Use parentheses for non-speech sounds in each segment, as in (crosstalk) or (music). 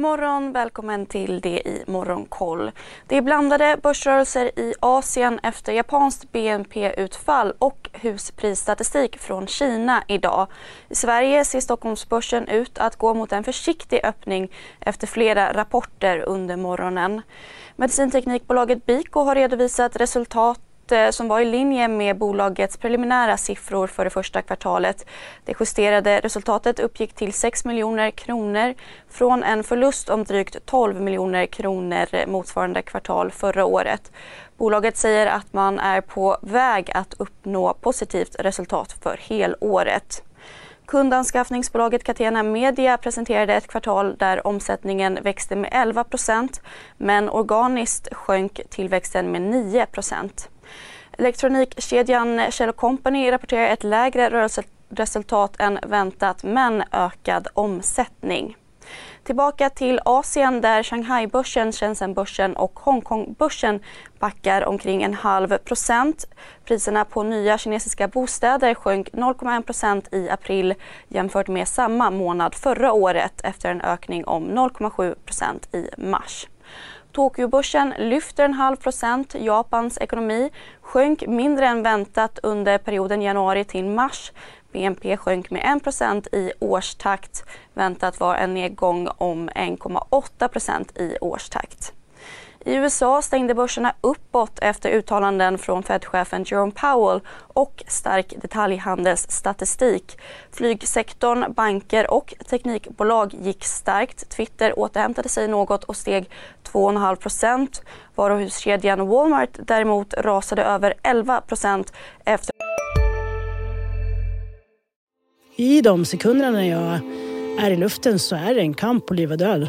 God morgon, välkommen till det i Morgonkoll. Det är blandade börsrörelser i Asien efter japanskt BNP-utfall och husprisstatistik från Kina idag. I Sverige ser Stockholmsbörsen ut att gå mot en försiktig öppning efter flera rapporter under morgonen. Medicinteknikbolaget Biko har redovisat resultat Eh, som var i linje med bolagets preliminära siffror för det första kvartalet. Det justerade resultatet uppgick till 6 miljoner kronor från en förlust om drygt 12 miljoner kronor motsvarande kvartal förra året. Bolaget säger att man är på väg att uppnå positivt resultat för helåret. Kundanskaffningsbolaget Catena Media presenterade ett kvartal där omsättningen växte med 11% men organiskt sjönk tillväxten med 9 Elektronikkedjan Kjell Company rapporterar ett lägre rörelseresultat än väntat men ökad omsättning. Tillbaka till Asien där Shanghai-börsen, Shenzhen-börsen och Hongkong-börsen backar omkring en halv procent. Priserna på nya kinesiska bostäder sjönk 0,1 procent i april jämfört med samma månad förra året efter en ökning om 0,7 procent i mars. Tokyobörsen lyfter en halv procent. Japans ekonomi sjönk mindre än väntat under perioden januari till mars. BNP sjönk med 1 i årstakt. Väntat var en nedgång om 1,8 procent i årstakt. I USA stängde börserna uppåt efter uttalanden från Fed-chefen Jerome Powell och stark detaljhandelsstatistik. Flygsektorn, banker och teknikbolag gick starkt. Twitter återhämtade sig något och steg 2,5 procent. Varuhuskedjan Walmart däremot rasade över 11 procent efter... I de sekunderna när jag är i luften så är det en kamp på liv och död.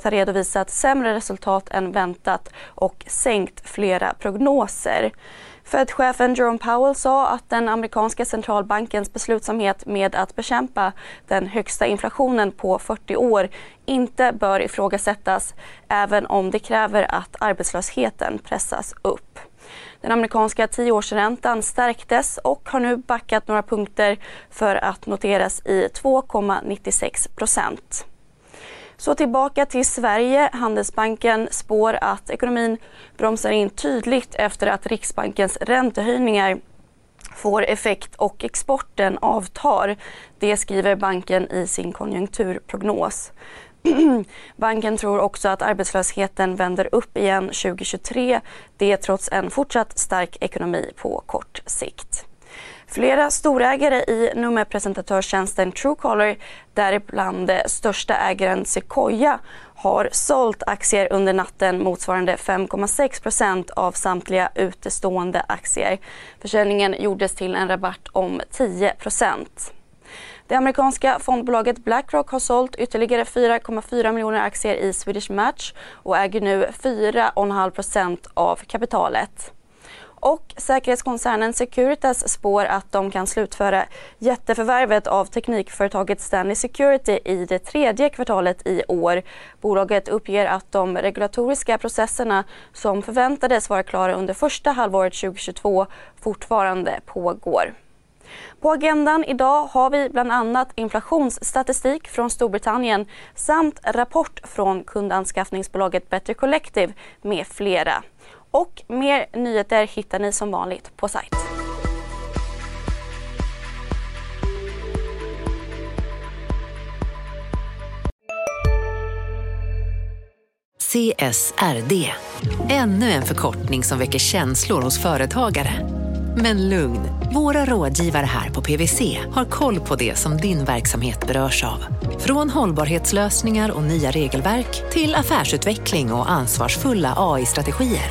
Har redovisat sämre resultat än väntat och sänkt flera prognoser. Fed-chefen Jerome Powell sa att den amerikanska centralbankens beslutsamhet med att bekämpa den högsta inflationen på 40 år inte bör ifrågasättas även om det kräver att arbetslösheten pressas upp. Den amerikanska tioårsräntan stärktes och har nu backat några punkter för att noteras i 2,96 procent. Så tillbaka till Sverige. Handelsbanken spår att ekonomin bromsar in tydligt efter att Riksbankens räntehöjningar får effekt och exporten avtar. Det skriver banken i sin konjunkturprognos. (clears throat) Banken tror också att arbetslösheten vänder upp igen 2023. Det trots en fortsatt stark ekonomi på kort sikt. Flera storägare i nummerpresentatörstjänsten Truecaller, däribland största ägaren Sequoia, har sålt aktier under natten motsvarande 5,6% av samtliga utestående aktier. Försäljningen gjordes till en rabatt om 10% det amerikanska fondbolaget Blackrock har sålt ytterligare 4,4 miljoner aktier i Swedish Match och äger nu 4,5% av kapitalet. Och säkerhetskoncernen Securitas spår att de kan slutföra jätteförvärvet av teknikföretaget Stanley Security i det tredje kvartalet i år. Bolaget uppger att de regulatoriska processerna som förväntades vara klara under första halvåret 2022 fortfarande pågår. På agendan idag har vi bland annat inflationsstatistik från Storbritannien samt rapport från kundanskaffningsbolaget Better Collective med flera. Och mer nyheter hittar ni som vanligt på sajt. CSRD, ännu en förkortning som väcker känslor hos företagare. Men lugn, våra rådgivare här på PWC har koll på det som din verksamhet berörs av. Från hållbarhetslösningar och nya regelverk till affärsutveckling och ansvarsfulla AI-strategier.